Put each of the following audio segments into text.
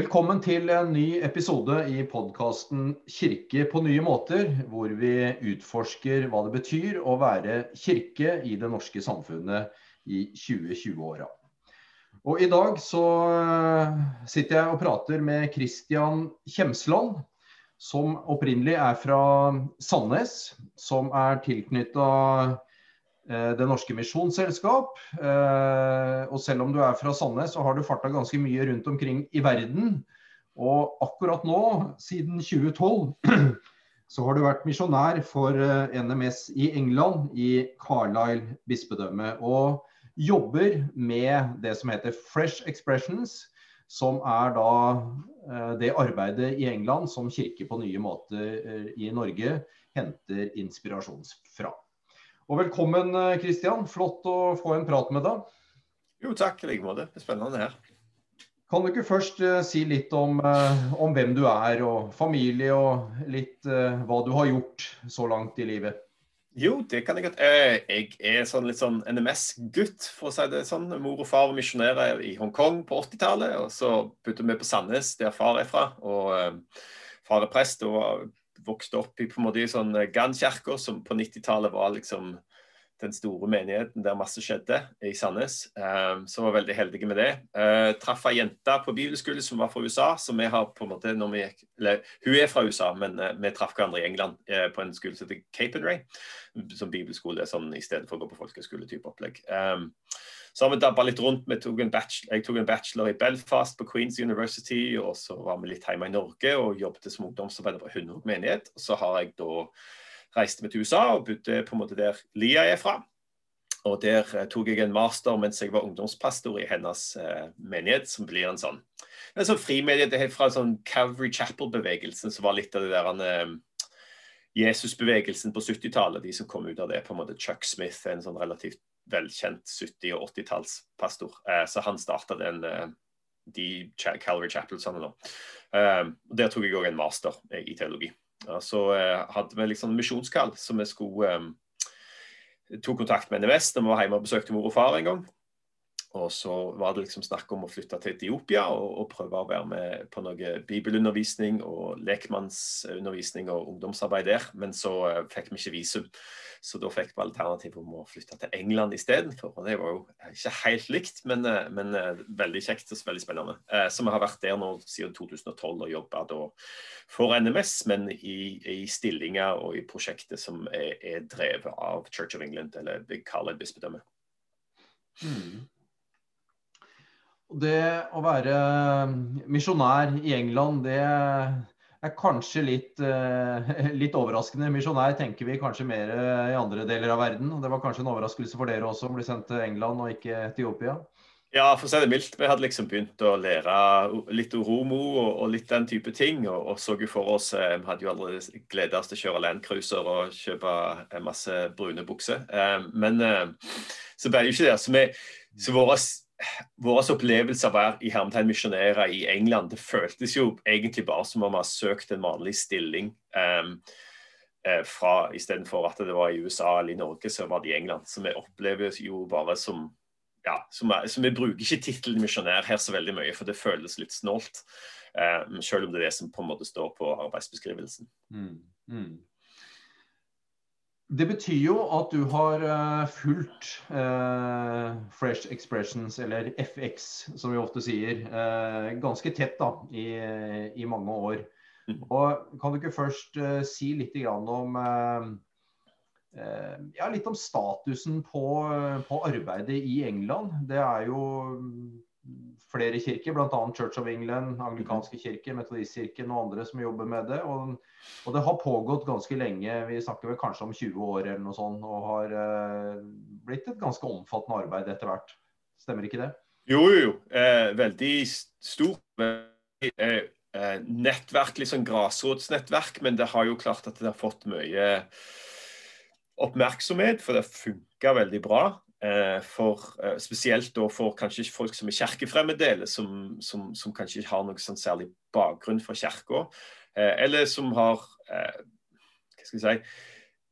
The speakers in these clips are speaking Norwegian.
Velkommen til en ny episode i podkasten 'Kirke på nye måter', hvor vi utforsker hva det betyr å være kirke i det norske samfunnet i 2020-åra. Og I dag så eh, sitter jeg og prater med Christian Kjemsland, som opprinnelig er fra Sandnes, som er tilknytta det Norske Misjonsselskap. Eh, og selv om du er fra Sandnes, så har du farta ganske mye rundt omkring i verden. Og akkurat nå, siden 2012, så har du vært misjonær for eh, NMS i England, i Carlisle bispedømme. Og jobber med det som heter Fresh Expressions, som er da det arbeidet i England som Kirke på nye måter i Norge henter inspirasjon fra. Og velkommen, Kristian. Eh, Flott å få en prat med deg. Jo, takk i like måte. Spennende her. Kan du ikke først uh, si litt om, uh, om, hvem du er, og familie, og litt uh, hva du har gjort så langt i livet? Jo, det kan jeg godt. Jeg er sånn litt sånn NMS-gutt, for å si det sånn. Mor og far var misjonærer i Hongkong på 80-tallet, og så bodde vi på Sandnes, der far er fra. Og far er prest og vokste opp i på en måte i sånn Gandkirka, som på 90-tallet var liksom den store menigheten der masse skjedde, i Sandnes. Um, så var veldig heldige med det. Uh, traff ei jente på bibelskole som var fra USA. så vi har på en måte, når vi gikk, eller Hun er fra USA, men uh, vi traff hverandre i England uh, på en skole som heter Cape and Ray. Som bibelskole sånn, i stedet for å gå på folkeskole-type opplegg. Um, så har vi dabba litt rundt. Tok jeg tok en bachelor i Belfast på Queens University, og så var vi litt hjemme i Norge og jobbet som ungdomsarbeider på Hundvåg menighet. Og så har jeg da reist vi til USA og bodde på en måte der Lia er fra. Og der eh, tok jeg en master mens jeg var ungdomspastor i hennes eh, menighet, som blir en sånn en sånn frimenighet fra sånn Calvary Chapel-bevegelsen, som var litt av det der eh, Jesus-bevegelsen på 70-tallet. De som kom ut av det, på en måte Chuck Smith, en sånn relativt velkjent 70- og 80-tallspastor. Eh, så han starta den eh, de Calvary Chapelsene nå. Eh, der tok jeg òg en master i teologi. Så hadde vi liksom misjonskall, så vi skulle tok kontakt med NMS da vi var hjemme og besøkte mor og far en gang. Og så var det liksom snakk om å flytte til Etiopia og, og prøve å være med på noe bibelundervisning og lekmannsundervisning og ungdomsarbeid der. Men så uh, fikk vi ikke visum, så da fikk vi alternativet om å flytte til England istedenfor. Og det var jo ikke helt likt, men, uh, men uh, veldig kjekt og veldig spennende. så vi har vært der nå siden 2012 og jobba da for NMS, men i, i, stillinger og i prosjektet som er, er drevet av Church of England eller Big Carlet bispedømme. Mm. Det å være misjonær i England, det er kanskje litt, eh, litt overraskende. Misjonær tenker vi kanskje mer i andre deler av verden. Det var kanskje en overraskelse for dere også å bli sendt til England og ikke Etiopia? Ja, for å si det mildt. Vi hadde liksom begynt å lære litt oromo og, litt den type ting. Og, og så jo for oss eh, Vi hadde jo allerede gleda oss til å kjøre landcruiser og kjøpe masse brune bukser. Eh, men så ble det jo ikke det. Så, vi, så våre vår opplevelser av å være i hermetegn misjonærer i England, det føltes jo egentlig bare som om vi har søkt en vanlig stilling. Um, fra Istedenfor at det var i USA eller i Norge, så var det i England. Så vi opplever jo bare som ja, som er, så Vi bruker ikke tittelen misjonær her så veldig mye, for det føles litt snålt. Um, selv om det er det som på en måte står på arbeidsbeskrivelsen. Mm, mm. Det betyr jo at du har uh, fulgt uh, Fresh Expressions, eller FX som vi ofte sier, uh, ganske tett da, i, i, mange år. Mm. Og Kan du ikke først si litt om ja, litt om statusen på, på, arbeidet i England? Det er jo flere kirker, bl.a. Church of England, anglikanske kirker, metodistkirken og andre som jobber med det. Og, og, det har pågått ganske lenge, vi snakker vel kanskje om 20 år eller noe sånt, og har eh, blitt et ganske omfattende arbeid etter hvert. Stemmer ikke det? Jo, jo, jo. Eh, veldig stort eh, eh, nettverk, liksom grasrotsnettverk, men det har jo klart at det har fått mye oppmerksomhet, for det funka veldig bra. Eh, for, eh, spesielt for kanskje folk som er kirkefremmede, som, som, som, kanskje ikke har noe sånn særlig bakgrunn fra kirka. Eh, eller som har Hva skal jeg si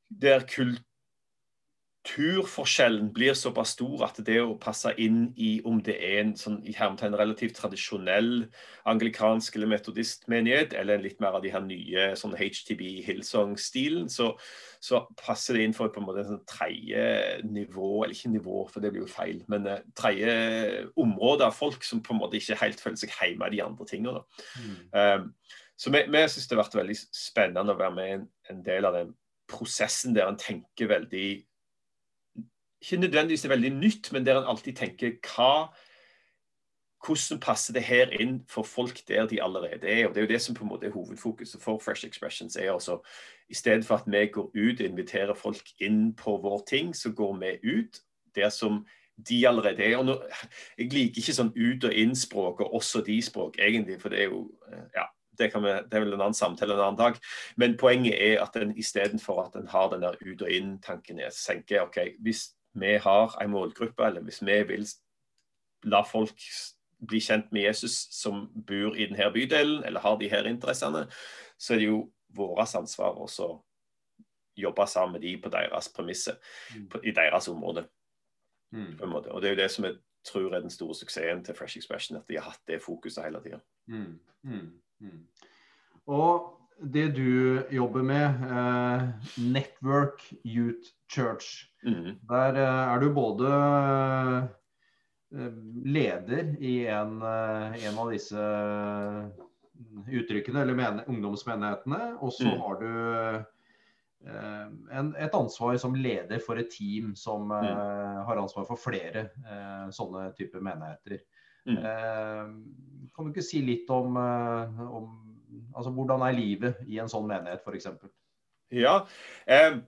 Der kulturen kulturforskjellen blir såpass stor at det å passe inn i om det er en sånn, i hermetegn relativt tradisjonell anglikansk eller metodistmenighet, eller en litt mer av de her nye sånn HTB Hillsong-stilen, så, så, passer det inn for på en måte en sånn tredje nivå, eller ikke nivå, for det blir jo feil, men uh, tredje område av folk som på en måte ikke helt føler seg hjemme i de andre tingene. Mm. Um, så vi, vi syns det har vært veldig spennende å være med en, en del av den prosessen der en tenker veldig ikke nødvendigvis er veldig nytt, men der en alltid tenker hva hvordan passer det her inn for folk der de allerede er? og Det er jo det som på en måte er hovedfokuset for Fresh Expressions. er altså, I stedet for at vi går ut og inviterer folk inn på vår ting, så går vi ut der som de allerede er. og nå, Jeg liker ikke sånn ut og inn-språk og også de-språk, egentlig. For det er jo ja, det, vi, det, er vel en annen samtale en annen dag. Men poenget er at en istedenfor at en har den der ut og inn-tanken, tenker ok, hvis vi har en målgruppe, eller hvis vi vil la folk bli kjent med Jesus som bor i denne bydelen, eller har de her interessene, så er det jo vårt ansvar også å jobbe sammen med de på deres premisser, mm. i deres område. Mm. Og Det er jo det som jeg tror er den store suksessen til Fresh Expression, at de har hatt det fokuset hele tida. Mm. mm. mm. Og det du jobber med, eh, Network Youth Church, mm. der eh, er du både eh, leder i en, eh, en av disse uttrykkene, eller men, ungdomsmenighetene, og så mm. har du eh, en, et ansvar som leder for et team som mm. eh, har ansvar for flere sånne typer menigheter. Mm. kan du ikke si litt om, om Altså, hvordan er livet i en sånn menighet, f.eks.? Ja, eh,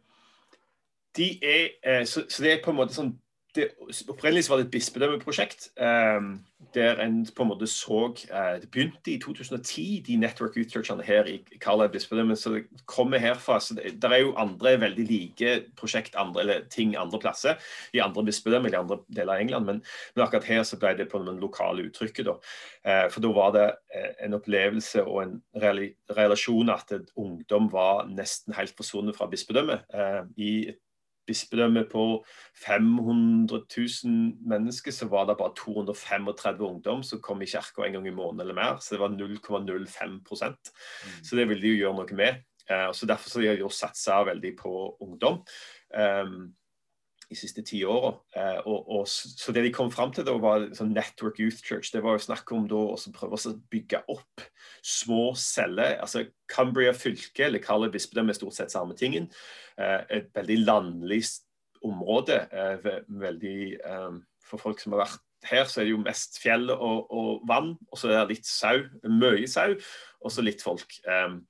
de er, eh, så, så, det er på en måte sånn det, Opprinnelig var det et bispedømmeprosjekt. Eh, der en på en måte så eh, Det begynte i 2010, de network researchene her i Carlisle bispedømme. Så det kommer herfra. så det, der er jo andre veldig like prosjekt andre, eller ting andre plasser i andre bispedømmer i andre deler av England. Men, men, akkurat her så ble det på det lokale uttrykket. da. Eh, for da var det eh, en opplevelse og en relasjon at ungdom var nesten helt forsvunnet fra bispedømmet. Eh, i et bispedømme på 500 000 mennesker, så var det bare 235 ungdom som kom i kirka en gang i måneden eller mer. Så det var 0,05 mm. Så det ville de jo gjøre noe med. Uh, så Derfor så har de satsa veldig på ungdom. Um, de siste ti åra. Eh, så det de kom fram til da, var sånn Network Youth Church. Det var jo snakk om da å prøve å bygge opp små celler. altså Cumbria fylke, eller Carle bispedømme, er stort sett samme tingen. Eh, et veldig landlig område. Eh, veldig For folk som har vært her, så er det jo mest fjell og, og vann, og så er det litt sau. Mye sau, og så litt folk. Um,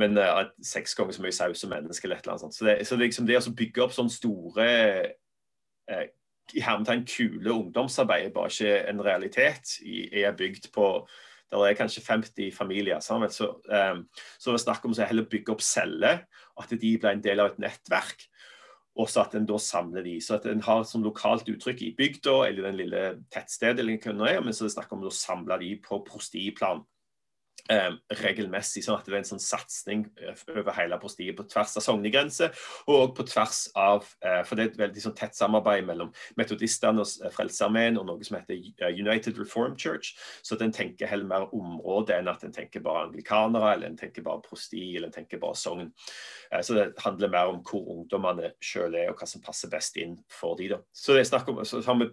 men uh, seks ganger så mye sau som menneske. eller et eller annet sånt. Så det, så liksom det å bygge opp sånne store uh, i hermetegn kule ungdomsarbeid er bare ikke en realitet. Jeg er bygd på der er kanskje 50 familier. Sammen. Så, um, så det var snakk om å heller bygge opp celler, at de ble en del av et nettverk. Og så at en da samler de. Så at en har som lokalt uttrykk i bygda eller den lille tettstedet, eller men så er det snakk om å samle de på prostiplan. Eh, regelmessig, sånn at det er en sånn satsing eh, over hele postiet på tvers av sognegrenser, og på tvers av eh, For det er et veldig sånn tett samarbeid mellom metodistene og Frelsesarmeen og noe som heter United Reform Church. Så at en tenker heller mer område enn at en tenker bare anglikanere, eller en tenker bare prosti, eller en tenker bare sogn. Så det handler mer om hvor ungdommene sjøl er, og hva som passer best inn for de da. Så det er snakk om, så har vi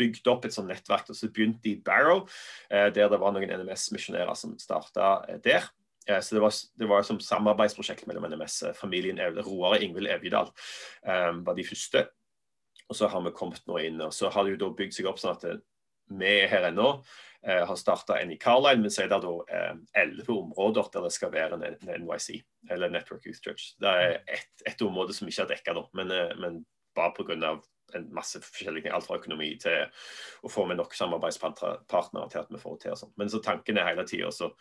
bygd opp et sånt nettverk, og så begynte de i Barrow, der det var noen NMS-misjonærer som startet starta eh, der. Eh, så det var, det var som samarbeidsprosjekt mellom NMS. Eh, Roar og Ingvild Evjedal um, var de første. Og så har vi kommet nå inn. og Så har det jo da bygd seg opp sånn at vi er her ennå. Uh, har starta en i Carlisle, men så er det da elleve områder der det skal være en, NYC, eller Network Youth Church. Det er ett et område som ikke er dekka nå, men, uh, men bare pga. En masse forskjellige ting. Alt fra økonomi til å få med nok samarbeidspartnere til at vi får til. sånt. Men så tanken er hele tida å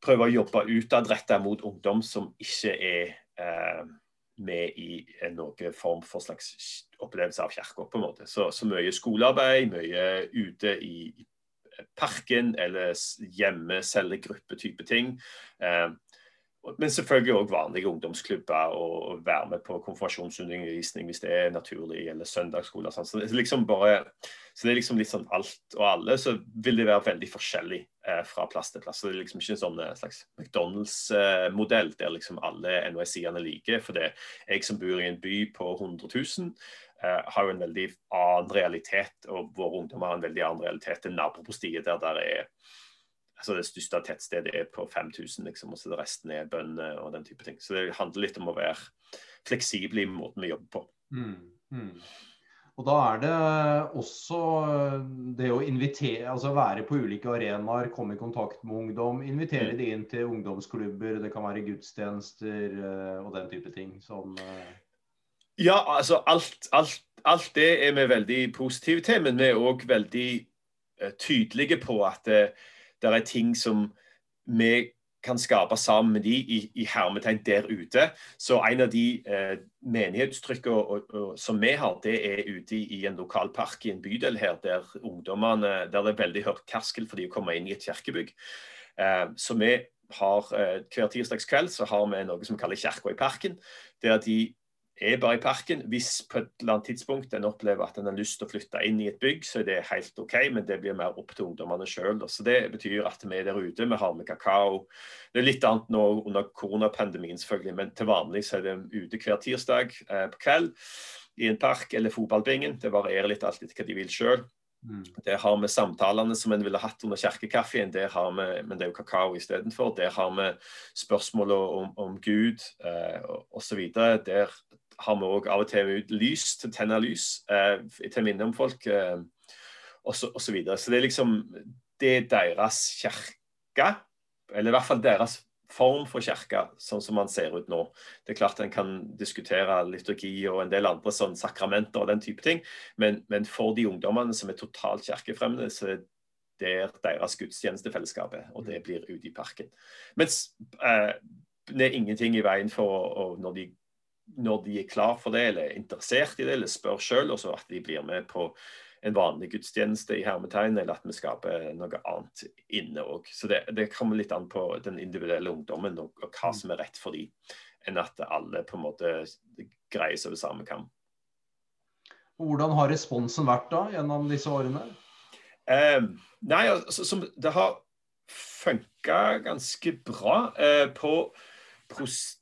prøve å jobbe utadretta mot ungdom som ikke er eh, med i noen form for slags opplevelse av kirka. på en måte. Så, så, mye skolearbeid, mye ute i, parken eller hjemme, cellegruppe-type ting. Eh, men selvfølgelig òg vanlige ungdomsklubber og være med på konfirmasjonsundervisning hvis det er naturlig, eller søndagsskoler. Sånn. Så, liksom så det er liksom litt sånn alt og alle, så vil det være veldig forskjellig eh, fra plass til plass. Så det er liksom ikke en sånn eh, slags McDonald's-modell der liksom alle NYC-ene liker. For det er jeg som bor i en by på 100 000, eh, har jo en veldig annen realitet, og våre ungdommer har en veldig annen realitet enn nabopostiet, der det er altså Det største tettstedet er på 5000, liksom, og så resten er bønder og den type ting. Så det handler litt om å være fleksibel i måten vi jobber på. Mm, mm. Og Da er det også det å invitere, altså være på ulike arenaer, komme i kontakt med ungdom. Invitere mm. de inn til ungdomsklubber, det kan være gudstjenester eh, og den type ting. som... Eh, ja, altså alt, alt, alt, det er vi veldig positive til, men vi er òg veldig tydelige på at det er ting som vi kan skape sammen med de i, i hermetegn der ute. Så en av de eh, menighetstrykkene som vi har, det er ute i, i en lokal park i en bydel her, der ungdommene, der det er veldig hørt terskel for de å komme inn i et kirkebygg. Eh, så vi har eh, Hver tirsdagskveld så har vi noe som vi kaller Kirka i parken. Der de er bare i parken. Hvis på et eller annet tidspunkt en opplever at en har lyst til å flytte inn i et bygg, så er det helt OK, men det blir mer opp til ungdommene sjøl. Så det betyr at vi er der ute, vi har med kakao. Det er litt annet nå under koronapandemien, selvfølgelig, men til vanlig så er det ute hver tirsdag eh, på kveld i en park eller fotballbingen. Det varierer litt alt etter hva de vil sjøl. Mm. Der har vi samtalene som en ville hatt under kirkekaffen, men det er jo kakao istedenfor. Der har vi spørsmål om, om Gud eh, osv. Der har vi òg av og til ut lys til å tenne lys eh, til minne om folk, eh, osv. Så, og så, det er liksom det er deres kirke, eller i hvert fall deres form for kirke, sånn som man ser ut nå. Det er klart En kan diskutere liturgi og en del andre sånn sakramenter og den type ting, men, men for de ungdommene som er totalt kirkefremmede, så er det deres gudstjenestefellesskap og det blir ute i parken. Mens eh, det er ingenting i veien for å, når de når de er klar for det, eller er interessert i det, eller spør sjøl, og så at de blir med på en vanlig gudstjeneste i hermetegn, eller at vi skaper noe annet inne òg. Så det, det, kommer litt an på den individuelle ungdommen og, og hva som er rett for dem, enn at alle på en måte greies over samme kam. Hvordan har responsen vært da, gjennom disse årene? Eh, nei, altså, som, det har funka ganske bra. Eh, på prost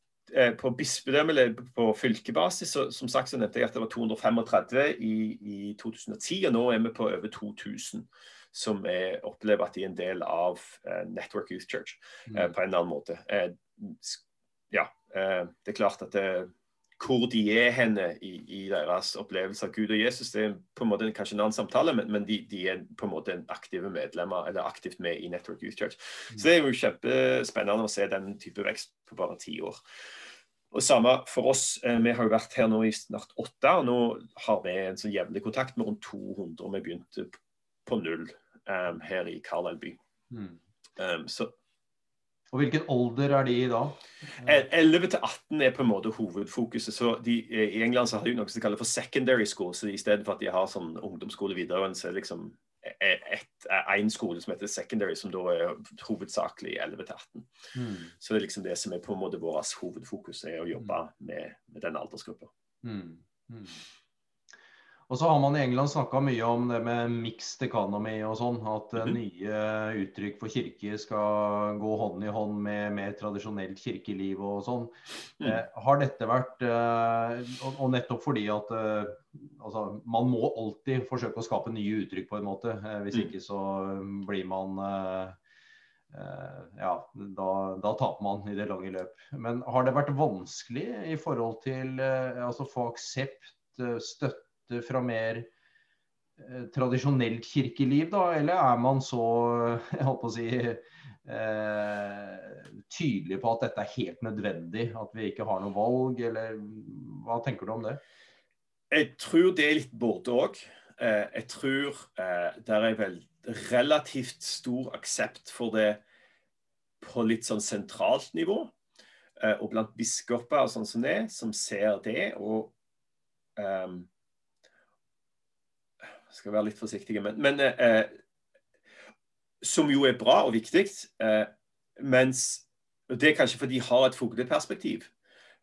på bispedømme eller på fylkebasis så, som sagt så nevnte jeg at det var 235 i, i 2010, og nå er vi på over 2000 som er, opplever at de er en del av uh, Network Youth Church uh, mm. på en eller annen måte. Uh, ja, det er klart at det, hvor de er henne i, i, deres opplevelse av Gud og Jesus, det er på en måte kanskje en annen samtale, men, men de, de, er på en måte aktive medlemmer, eller aktivt med i Network Youth Church. Så det er jo kjempespennende å se den type vekst på bare ti år. Og samme for oss. Eh, vi har jo vært her nå i snart åtte, og nå har vi en sånn jevnlig kontakt med rundt 200. Vi begynte på null um, her i Carlisle by. Mm. Um, så og Hvilken alder er de i da? 11 til 18 er på en måte hovedfokuset. så de, I England så har de noe som kalles for secondary school. så I stedet for at de har sånn ungdomsskole videre, så er det liksom én skole som heter secondary, som da er hovedsakelig 11 til 18. Mm. Så det er liksom det som er på en måte vårt hovedfokus, er å jobbe mm. med, med den aldersgruppa. Mm. Mm. Og så har man i England snakka mye om det med mixed economy og sånn. At mm -hmm. nye uttrykk for kirke skal gå hånd i hånd med mer tradisjonelt kirkeliv og sånn. Mm. Eh, har dette vært eh, og, og, nettopp fordi at eh, altså, man må alltid forsøke å skape nye uttrykk på en måte. Eh, hvis mm. ikke så blir man eh, eh, ja, da, da, taper man i det lange løp. Men har det vært vanskelig i forhold til altså få aksept, støtte fra mer eh, tradisjonelt kirkeliv, da? Eller er man så jeg håper å si, eh, tydelig på at dette er helt nødvendig? At vi ikke har noe valg, eller hva tenker du om det? Jeg tror det er litt både òg. Eh, jeg tror eh, det er vel relativt stor aksept for det på litt sånn sentralt nivå. Og blant biskoper sånn som det, som ser det. og um, skal være litt forsiktige, men, men eh, Som jo er bra og viktig. Eh, mens Det er kanskje fordi de har et fugleperspektiv.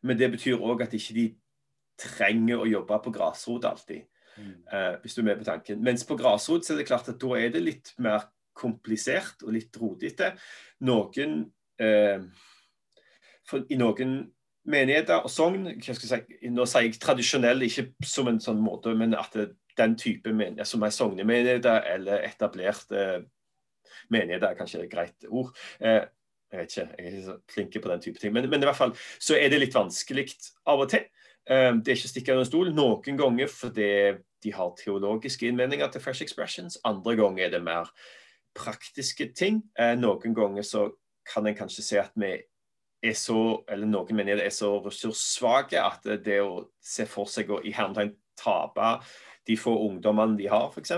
men det betyr òg at ikke de trenger å jobbe på grasrot alltid. Mm. Uh, hvis du er med på tanken. Mens på grasrot så er det klart at da er det litt mer komplisert og litt rodete. Noen uh, I noen menigheter og sogn si, Nå sier jeg tradisjonell, ikke som en sånn måte, men at det, den type menigheter som er sognemenigheter eller etablerte menigheter, er kanskje et greit ord. Eh, jeg vet ikke, jeg er ikke så flink på den type ting. Men, men, i hvert fall så er det litt vanskelig av og til. Um, det er ikke å stikke under stol. Noen ganger fordi de har teologiske innvendinger til Fresh Expressions. Andre ganger er det mer praktiske ting. Uh, noen ganger så kan en kanskje se at vi er så, eller noen mener det er så ressurssvake at det å se for seg å i hermetegn tape de få ungdommene de har, f.eks.,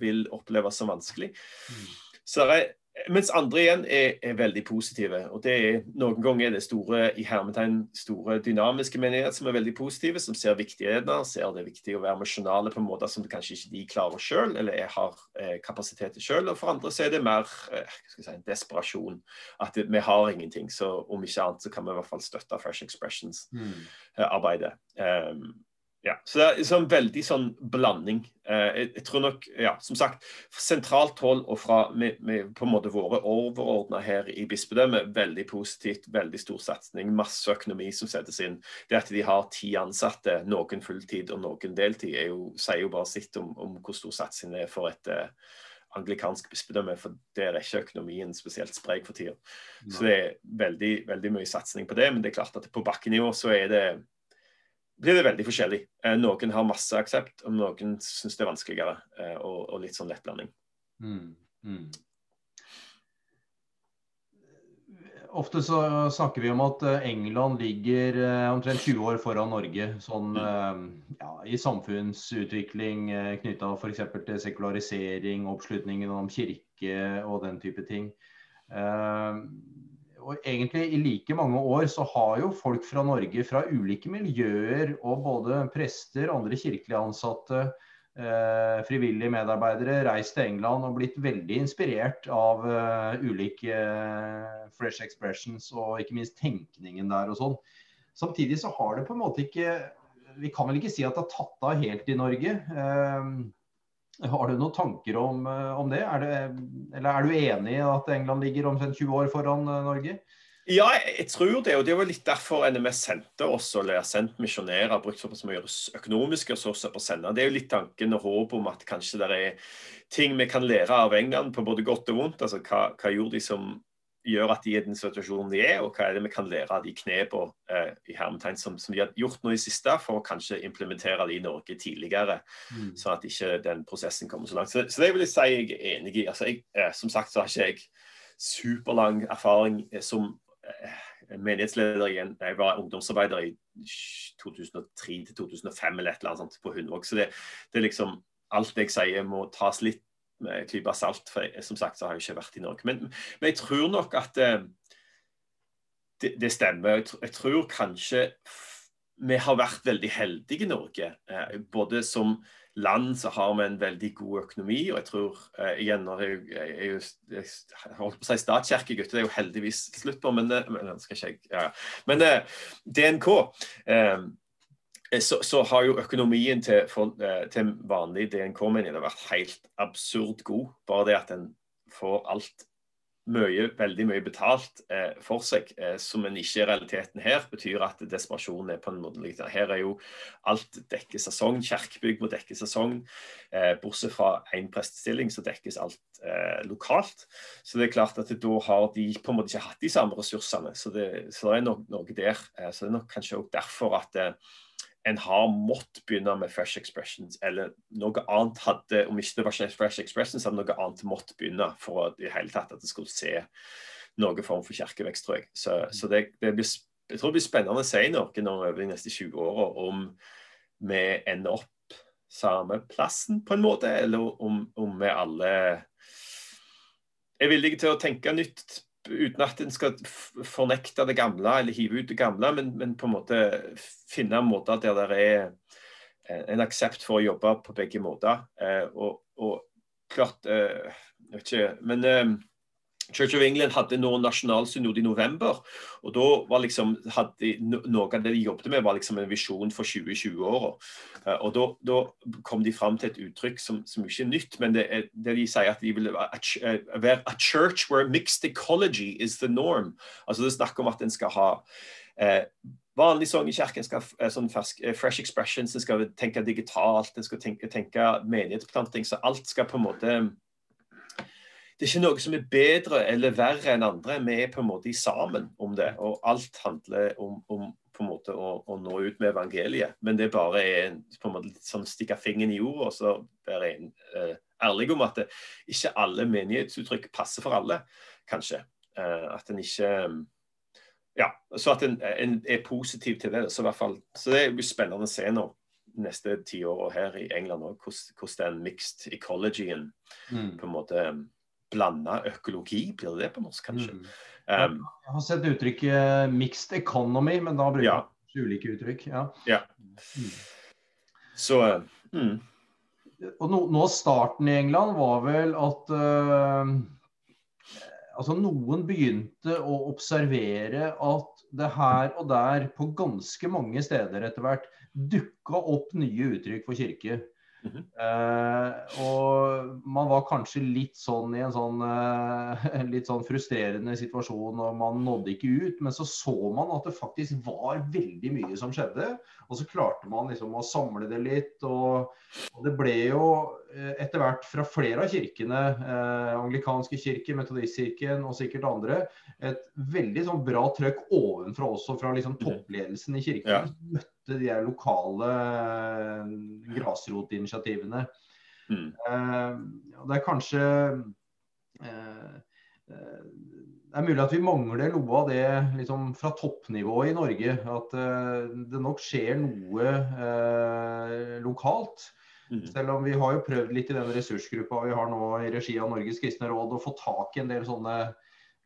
vil oppleves som vanskelig. Mm. Så det er mens andre igjen er, er, veldig positive. og det er Noen ganger er det store i hermetegn, store dynamiske menigheter som er veldig positive, som ser viktigheten, ser det viktig å være misjonale på en måte som kanskje ikke de klarer sjøl, eller er, har eh, kapasitet til sjøl. For andre så er det mer eh, si, en desperasjon. At det, vi har ingenting. Så om ikke annet så kan vi i hvert fall støtte Fresh Expressions-arbeidet. Mm. Eh, um, ja, så det er sånn veldig sånn blanding. Eh, jeg, jeg, tror nok, ja, som sagt, sentralt hold og fra med, med på en måte våre overordna her i bispedømmet, veldig positivt, veldig stor satsing. Masse økonomi som settes inn. Det at de har ti ansatte, noen fulltid og noen deltid, jo, sier jo bare sitt om, om hvor stor satsing det er for et eh, anglikansk bispedømme, for der er ikke økonomien spesielt sprek for tida. Så det er veldig, veldig mye satsing på det, men det er klart at på bakkenivå så er det blir det veldig forskjellig. Eh, noen har masse aksept, og noen syns det er vanskeligere. Eh, og, og litt sånn lettblanding. Mm, mm. Ofte så snakker vi om at eh, England ligger omtrent 20 år foran Norge sånn, mm. ja, i samfunnsutvikling knytta f.eks. til sekularisering, oppslutningen om kirke og den type ting og egentlig i like mange år så har jo folk fra Norge, fra ulike miljøer, og både prester, andre kirkelige ansatte, eh, frivillige medarbeidere, reist til England og blitt veldig inspirert av uh, ulike uh, fresh expressions og ikke minst tenkningen der og sånn. Samtidig så har det på en måte ikke Vi kan vel ikke si at det har tatt av helt i Norge. Uh, har du noen tanker om, eh, om det? Er det? Eller er du enig i at England ligger omtrent 20 år foran eh, Norge? Ja, jeg tror det. Og det var litt derfor NMS sendte oss, eller sendt misjonærer, brukt såpass mye økonomiske ressurser på å sende. Det er jo litt tanken og håp om at kanskje det er ting vi kan lære av England på både godt og vondt. Altså hva, hva gjorde de som gjør at de er i den situasjonen de er, og hva er det vi kan lære av de knepene eh, i hermetegn som, som, de har gjort nå i siste, for å kanskje implementere det i Norge tidligere, mm. sånn at ikke den prosessen kommer så langt. Så, så det vil jeg si jeg er enig i. Altså, jeg, eh, som sagt så har ikke jeg superlang erfaring eh, som eh, menighetsleder igjen. Jeg var ungdomsarbeider i 2003 til 2005 eller et eller annet sånt på Hundvåg. Så det, det er liksom alt jeg sier må tas litt med klype salt. For jeg, som sagt så har jeg ikke vært i Norge. Men, men jeg tror nok at eh, det, det, stemmer. Jeg, jeg, tror kanskje vi har vært veldig heldige i Norge. Eh, både som land så har vi en veldig god økonomi, og jeg tror eh, igjen når jeg, jeg, jeg, holdt på å si statskirkegutt, det er jo heldigvis slutt på, men, eh, men, skal ikke jeg, ja. men eh, DNK eh, Eh, så, så, har jo økonomien til, for, eh, til vanlig DNK-menighet vært helt absurd god. Bare det at en får alt mye, veldig mye betalt eh, for seg, eh, som en ikke er realiteten her, betyr at desperasjonen er på en måte litt Her er jo alt dekker sesong. Kirkebygg må dekke sesong. Eh, bortsett fra én prestestilling, så dekkes alt eh, lokalt. Så det er klart at da har de på en måte ikke hatt de samme ressursene. Så det, så det er nok noe der. så det er nok kanskje også derfor at en har måttet begynne med Fresh Expressions, eller noe annet hadde Om ikke det var Fresh Expressions, hadde noe annet måttet begynne for at, i hele tatt at det skulle se noen form for kirkevekst, tror jeg. Så, så det, det blir, jeg tror det blir spennende å si noe over de neste 20 åra om vi ender opp samme plassen, på en måte, eller om, om vi alle er villige til å tenke nytt uten at en skal fornekte det gamle eller hive ut det gamle, men, men på en måte finne måter der det er eh, en aksept for å jobbe på begge måter. Eh, og, og, klart eh, jeg vet ikke, Men Church of England hadde nå nasjonalsynode i november. og da var liksom, hadde Noe av det de jobbet med, var liksom en visjon for 2020-åra. Eh, og da, da, kom de fram til et uttrykk som, som ikke er nytt, men det, er, det de sier at de vil eh, være a church where mixed ecology is the norm. Altså Det er snakk om at en skal ha eh, vanlig sang i kirken, skal ha sånn fersk, fresh expressions, en skal tenke digitalt, en skal tenke, tenke menighetsplanting. Så alt skal på en måte det er ikke noe som er bedre eller verre enn andre. Vi er på en måte sammen om det. Og alt handler om, om på en måte å, å, nå ut med evangeliet. Men det er bare en, på en måte litt sånn stikke fingeren i jorda og så være en, eh, ærlig om at det, ikke alle menighetsuttrykk passer for alle, kanskje. Eh, at en ikke Ja, så at en, en, er positiv til det. Så, i hvert fall, så det blir spennende å se nå neste ti år her i England òg, hvordan den mixed ecologyen mm. på en måte blanda økologi, blir det det på norsk, kanskje? Mm. Um, jeg har sett uttrykket 'mixed economy', men da bruker ja. jeg ulike uttrykk. Ja. ja. Mm. Så mm. Og no, Nå starten i England var vel at uh, altså noen begynte å observere at det her og der på ganske mange steder etter hvert dukka opp nye uttrykk for kirke. Mm uh, og man var kanskje litt sånn i en sånn eh, litt sånn frustrerende situasjon, og man nådde ikke ut. Men så så man at det faktisk var veldig mye som skjedde. Og så klarte man liksom å samle det litt. Og, og det ble jo etter hvert fra flere av kirkene, anglikanske kirke, metodistkirken og sikkert andre, et veldig sånn bra trøkk ovenfra også, fra liksom mhm. toppledelsen i kirken. Ja Møtte de lokale eh, grasrotinitiativene. Mm. Eh, det er kanskje eh, Det er mulig at vi mangler noe av det liksom, fra toppnivået i Norge. At det nok skjer noe lokalt. Mm. Selv om vi har jo prøvd litt i den ressursgruppa vi har nå i regi av Norges kristne råd, å få tak i en del sånne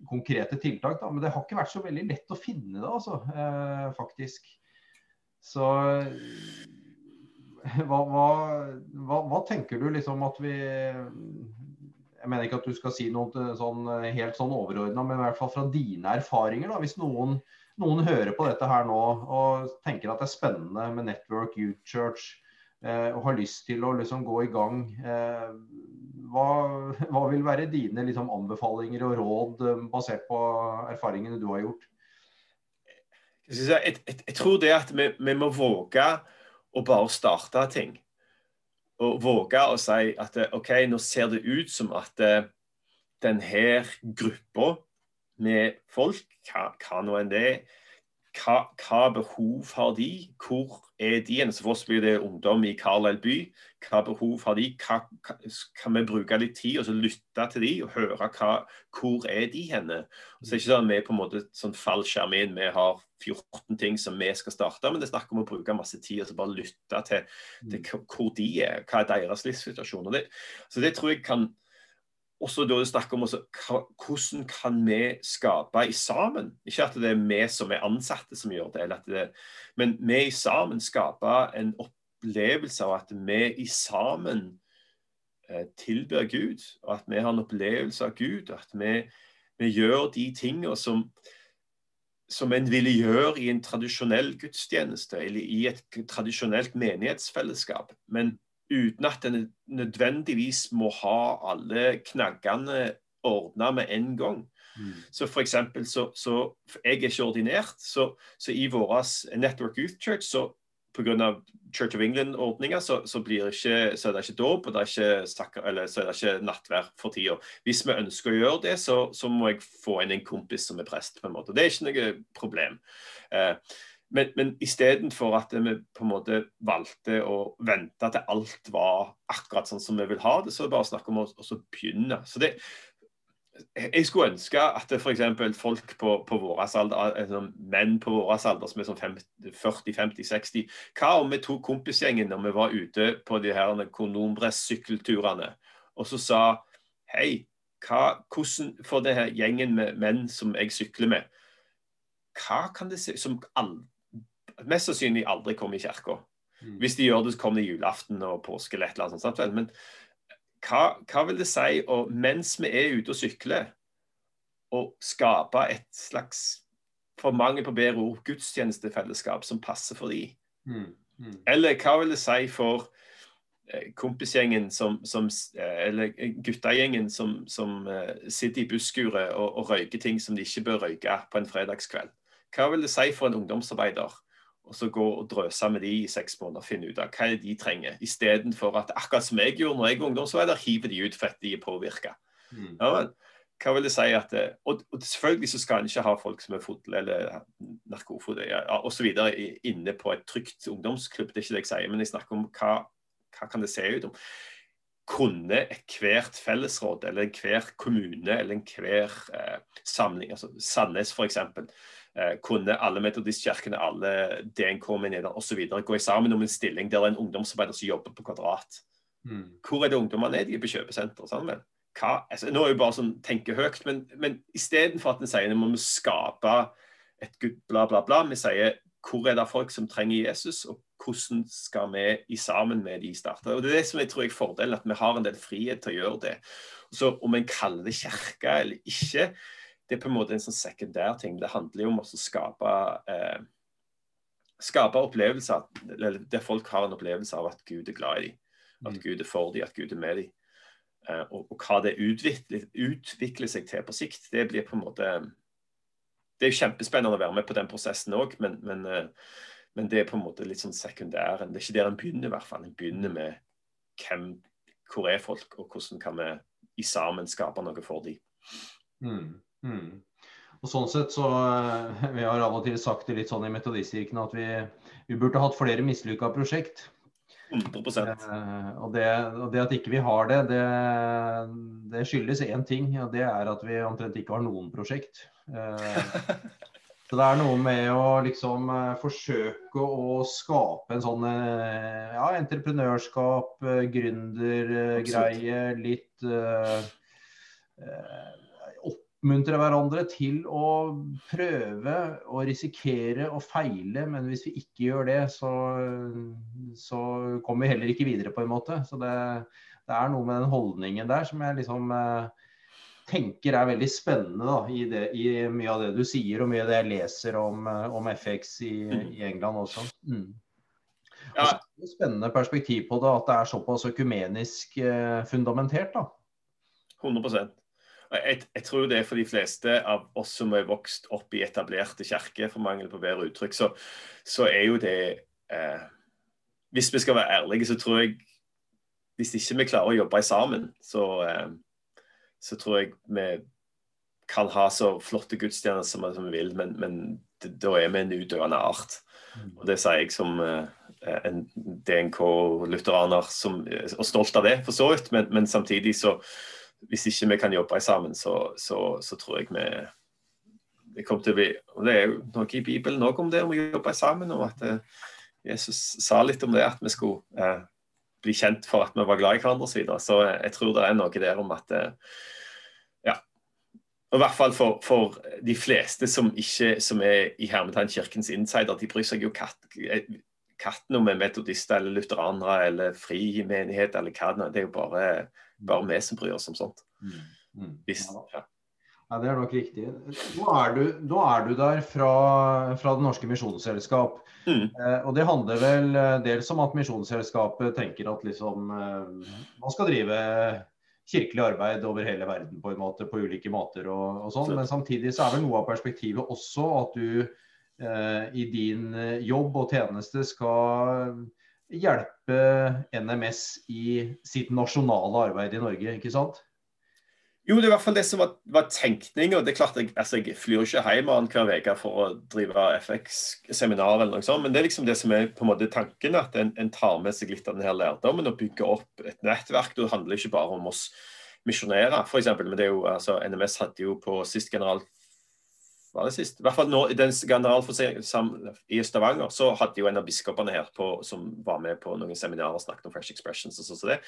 konkrete tiltak. Da. Men det har ikke vært så veldig lett å finne det, altså, faktisk. Så hva, hva, hva, hva, tenker du liksom at vi Jeg mener ikke at du skal si noe sånn, helt sånn overordna, men i hvert fall fra dine erfaringer. da, Hvis noen, noen, hører på dette her nå og tenker at det er spennende med Network Youth Church eh, og har lyst til å liksom gå i gang, eh, hva, hva, vil være dine liksom, anbefalinger og råd eh, basert på erfaringene du har gjort? Jeg, jeg, jeg, tror det at vi, vi, må våge å bare starte ting. Og våge å si at OK, nå ser det ut som at denne gruppa med folk, hva, hva nå enn det er, hva, hva, behov har de? Hvor er de? Så for oss blir det ungdom i Carlisle by. Hva behov har de? Hva, kan vi bruke litt tid og så lytte til de og høre hva, hvor er de henne? Og så er det ikke sånn at Vi på en måte sånn fallskjerm inn, vi har 14 ting som vi skal starte, men det er snakk om å bruke masse tid og så bare lytte til, til mm. hvor de er. Hva er deres livssituasjon? Det, så det tror jeg kan også da snakke om også, hvordan kan vi skape i sammen. Ikke at det er vi som er ansatte som gjør det, det men vi i sammen skaper en opplevelse av at vi i sammen eh, tilber Gud, og at vi har en opplevelse av Gud. og At vi, vi gjør de tingene som, som en ville gjøre i en tradisjonell gudstjeneste eller i et tradisjonelt menighetsfellesskap. Men uten at en nødvendigvis må ha alle knaggene ordna med en gang. Mm. Så for eksempel, så, så, Jeg er ikke ordinert, så, så i vår Network Youth Church så pga. Church of England-ordninga så, så, så, er det ikke dåp og det er ikke, sakker, eller, så er det ikke nattvær for tida. Hvis vi ønsker å gjøre det, så, så må jeg få inn en kompis som er prest. på en måte. Det er ikke noe problem. Eh, men, men istedenfor at vi på en måte valgte å vente til alt var akkurat sånn som vi vil ha det, så er det bare snakk om å, begynne. Så det, jeg skulle ønske at f.eks. folk på, på vår alder, altså menn på vår alder som er sånn 40-50-60 Hva om vi tok kompisgjengen når vi var ute på de her Konombress-sykkelturene og så sa Hei, hva, hvordan for denne gjengen med menn som jeg sykler med, hva kan det se som aldri mest sannsynlig aldri kommer i kirka. Mm. Hvis de gjør det, så kommer det julaften og påske eller et eller annet sånt. Men hva, hva vil det si å, mens vi er ute og sykler, å skape et slags, for mange på bedre ord, gudstjenestefellesskap som passer for dem. Mm. Mm. Eller hva vil det si for eh, kompisgjengen som, som, eh, Eller guttegjengen som, som uh, sitter i busskuret og, og, røyker ting som de ikke bør røyke på en fredagskveld. Hva vil det si for en ungdomsarbeider og så gå og drøse med de i seks måneder og finne ut av hva de trenger, istedenfor at akkurat som jeg gjorde når jeg var ungdomsarbeider, hiver de ut for at de er påvirka. Mm. Ja, hva vil det si at og, og, selvfølgelig så skal en ikke ha folk som er fodle eller narkofode ja, osv. inne på et trygt ungdomsklubb, det er ikke det jeg sier. Men jeg snakker om hva, hva kan det se ut om. Kunne hvert fellesråd eller hver kommune eller enhver eh, samling, altså Sandnes f.eks., eh, kunne alle metodistkirkene, alle DNK-menigheter osv. gå sammen om en stilling der det er en ungdomsarbeider som jobber på Kvadrat. Mm. Hvor er det ungdommene er? De er på kjøpesenter. sammen. Altså, nå er jo bare sånn tenke høyt, men, men istedenfor at en sier at vi må skape et gud bla, bla, bla, vi sier hvor er det folk som trenger Jesus, og hvordan skal vi i sammen med de starte. Og Det er det som jeg tror er fordelen, at vi har en del frihet til å gjøre det. Så Om en kaller det kirke eller ikke, det er på en måte en sånn sekundær ting. Det handler jo om å skape eh, skape opplevelser der folk har en opplevelse av at Gud er glad i dem. At mm. Gud er for dem, at Gud er med dem. Eh, og, og, hva det utvikler, utvikler, seg til på sikt, det blir på en måte Det er jo kjempespennende å være med på den prosessen òg, men, men, eh, men, det er på en måte litt sånn sekundæren. Det er ikke der en begynner, i hvert fall. En begynner med hvem, hvor er folk, og hvordan kan vi i sammen skape noe for dem. Mm. Mm. Og sånn sett så eh, Vi har av og til sagt det litt sånn i Metodistkirken at vi, vi burde hatt flere mislykka prosjekt. 100 eh, og, det, og det at ikke vi har det, det, det skyldes én ting. og Det er at vi omtrent ikke har noen prosjekt. Eh, så det er noe med å liksom forsøke å skape en sånn ja, entreprenørskap, gründergreie, litt oppmuntre hverandre til å prøve og risikere og feile. Men hvis vi ikke gjør det, så, så kommer vi heller ikke videre, på en måte. Så det, det er noe med den holdningen der som jeg liksom eh, tenker er veldig spennende da, i, det, i, mye av det du sier, og mye av det jeg leser om, eh, om FX i, i, England også. Mm. Ja. Også spennende perspektiv på det, at det er såpass økumenisk eh, fundamentert. da. 100 jeg, jeg, tror det er for de fleste av oss som er vokst opp i etablerte kirker, for mangel på bedre uttrykk, så, så er jo det eh, Hvis vi skal være ærlige, så tror jeg Hvis ikke vi klarer å jobbe sammen, så, eh, så tror jeg vi kan ha så flotte gudstjenester som, som vi vil, men, men da er vi en utøvende art. Mm. Og Det sier jeg som eh, en DNK-lutheraner, og stolt av det, for så vidt. Men, men samtidig så, hvis ikke vi kan jobbe sammen, så, så, så tror jeg vi det kommer til å bli, og det er jo noe i Bibelen òg om det, om å jobbe sammen. og at eh, Jesus sa litt om det, at vi skulle eh, bli kjent for at vi var glad i hverandre osv. Så, videre. så jeg tror det er noe der om at eh, Ja. I hvert fall for, for, de fleste som ikke som er i hermetegn kirkens insider, de bryr seg jo katt, katten om er metodister eller lutheranere eller fri menighet eller hva. Det er jo bare bare vi som bryr oss om sånt. Mm. Mm. Hvis, ja. ja. det er nok riktig. Nå er du, nå er du der fra, fra Det Norske Misjonsselskap. Mm. Eh, og det handler vel eh, dels om at Misjonsselskapet tenker at liksom eh, man skal drive kirkelig arbeid over hele verden på en måte, på ulike måter og, og sånn. Men samtidig så er vel noe av perspektivet også at du eh, i din eh, jobb og tjeneste skal hjelpe NMS i sitt nasjonale arbeid i Norge, ikke sant? Jo, det er i hvert fall det som var, var tenkninga. Jeg, altså, jeg flyr ikke hjem hver uke for å drive FX-seminar, eller noe sånt, men det er liksom det som er på en måte tanken. At en, en tar med seg litt av denne lærdommen og bygger opp et nettverk. Det handler ikke bare om oss misjonere, f.eks. Men det jo, altså, NMS hadde jo på sist general var det sist? I hvert fall nå, i den generalforsamlingen i Stavanger så hadde jo en av biskopene her på, som var med på noen seminarer og snakket om Fresh Expressions. og sånn så det.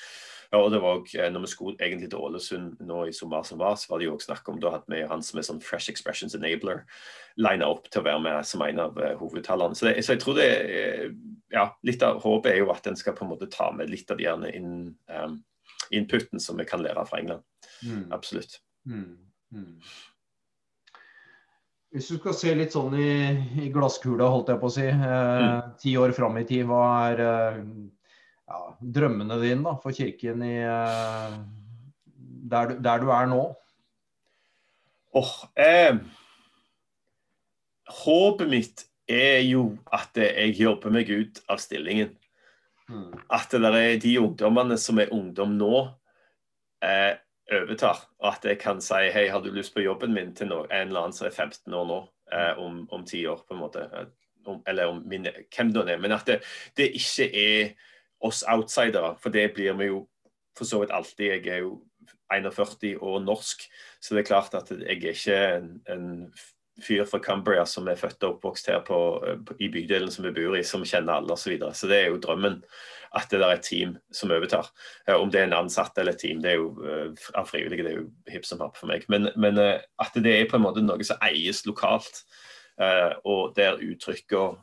Og det var også, eh, når vi skulle egentlig til Ålesund nå i sommer som var, så var det jo også snakk om Da hadde vi han som er sånn Fresh Expressions Enabler lina opp til å være med som en av uh, hovedtalerne. Så, så, jeg tror det er, ja, litt av håpet er jo at en skal på en måte ta med litt av de gjerne inn, um, inputen som vi kan lære fra England. Mm. Absolutt. Mm. Mm. Hvis du skal se litt sånn i, i glasskula, holdt jeg på å si, eh, mm. ti år fram i tid, hva er eh, ja, drømmene dine da, for kirken i, eh, der, du, der, du, er nå? Oh, eh, håpet mitt er jo at jeg jobber meg ut av stillingen. Mm. At det er de ungdommene som er ungdom nå, eh, overtar. Og at jeg kan si hei, har du lyst på jobben min til noe, en eller annen som er 15 år nå, eh, om, ti 10 år, på en måte. Eh, om, eller om min, hvem det er. Men at det, det, ikke er oss outsidere, for det blir vi jo for så vidt alltid. Jeg er jo 41 og norsk, så det er klart at jeg er ikke en, en fyr fra Cumbria som er født og oppvokst her på, på, i bydelen som vi bor i, som kjenner alle osv. Så, videre. så det er jo drømmen at det er et team som overtar. Uh, om det er en ansatt eller et team, det er jo uh, av frivillige, det er jo hipp som happ for meg. Men, men at det er på en måte noe som eies lokalt, og der uttrykkene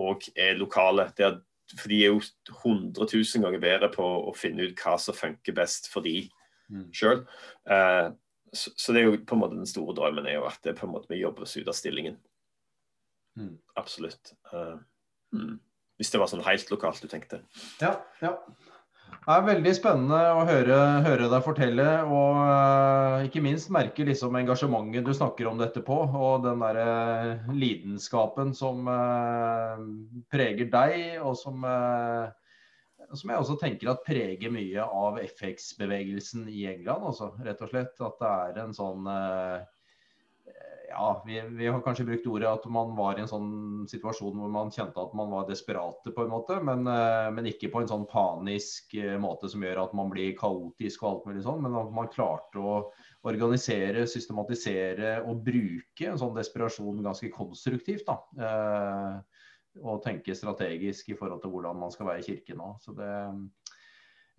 òg er lokale. Der, for de er jo 100 000 ganger bedre på å finne ut hva som funker best for de mm. sjøl. Så, så, det er jo på en måte den store drømmen er jo at det på en måte vi jobber oss ut av stillingen. Mm. Absolutt. Uh, mm. Hvis det var sånn helt lokalt du tenkte. Ja, ja. Det er veldig spennende å høre, høre deg fortelle, og uh, ikke minst merke liksom engasjementet du snakker om dette på, og den der uh, lidenskapen som uh, preger deg, og som som jeg også tenker at preger mye av FX-bevegelsen i England. Også, rett og slett. At det er en sånn eh, Ja, vi, vi, har kanskje brukt ordet at man var i en sånn situasjon hvor man kjente at man var desperate, på en måte. Men, eh, men ikke på en sånn panisk eh, måte som gjør at man blir kaotisk og alt mulig sånn. Men at man klarte å organisere, systematisere og bruke en sånn desperasjon ganske konstruktivt. da og tenke strategisk i forhold til hvordan man skal være i kirken nå. Så det,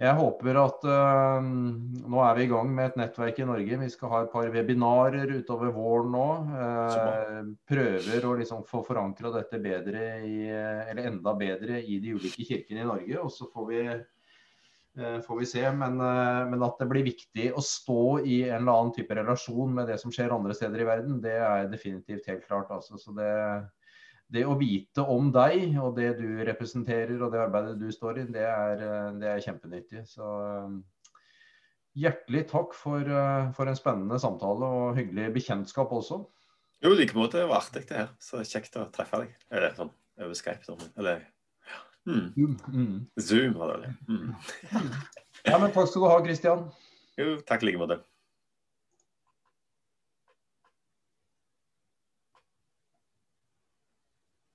jeg håper at uh, Nå er vi i gang med et nettverk i Norge. Vi skal ha et par webinarer utover våren nå. Uh, prøver å liksom få forankra dette bedre i, eller enda bedre i de ulike kirkene i Norge. Og så får vi, uh, får vi se. Men, men, at det blir viktig å stå i en eller annen type relasjon med det som skjer andre steder i verden, det er definitivt helt klart. Altså. Så det, det å vite om deg og det du representerer og det arbeidet du står i, det er, eh, det er kjempenyttig. Så eh, hjertelig takk for, eh, for, en spennende samtale og hyggelig bekjentskap også. Jo, i like måte. Det var artig det her. Så kjekt å treffe deg. Eller sånn over Skype. Sånn. Eller mm. Zoom. Mm. Zoom var det. Mm. ja, men takk skal du ha, Kristian. Jo, takk i like måte.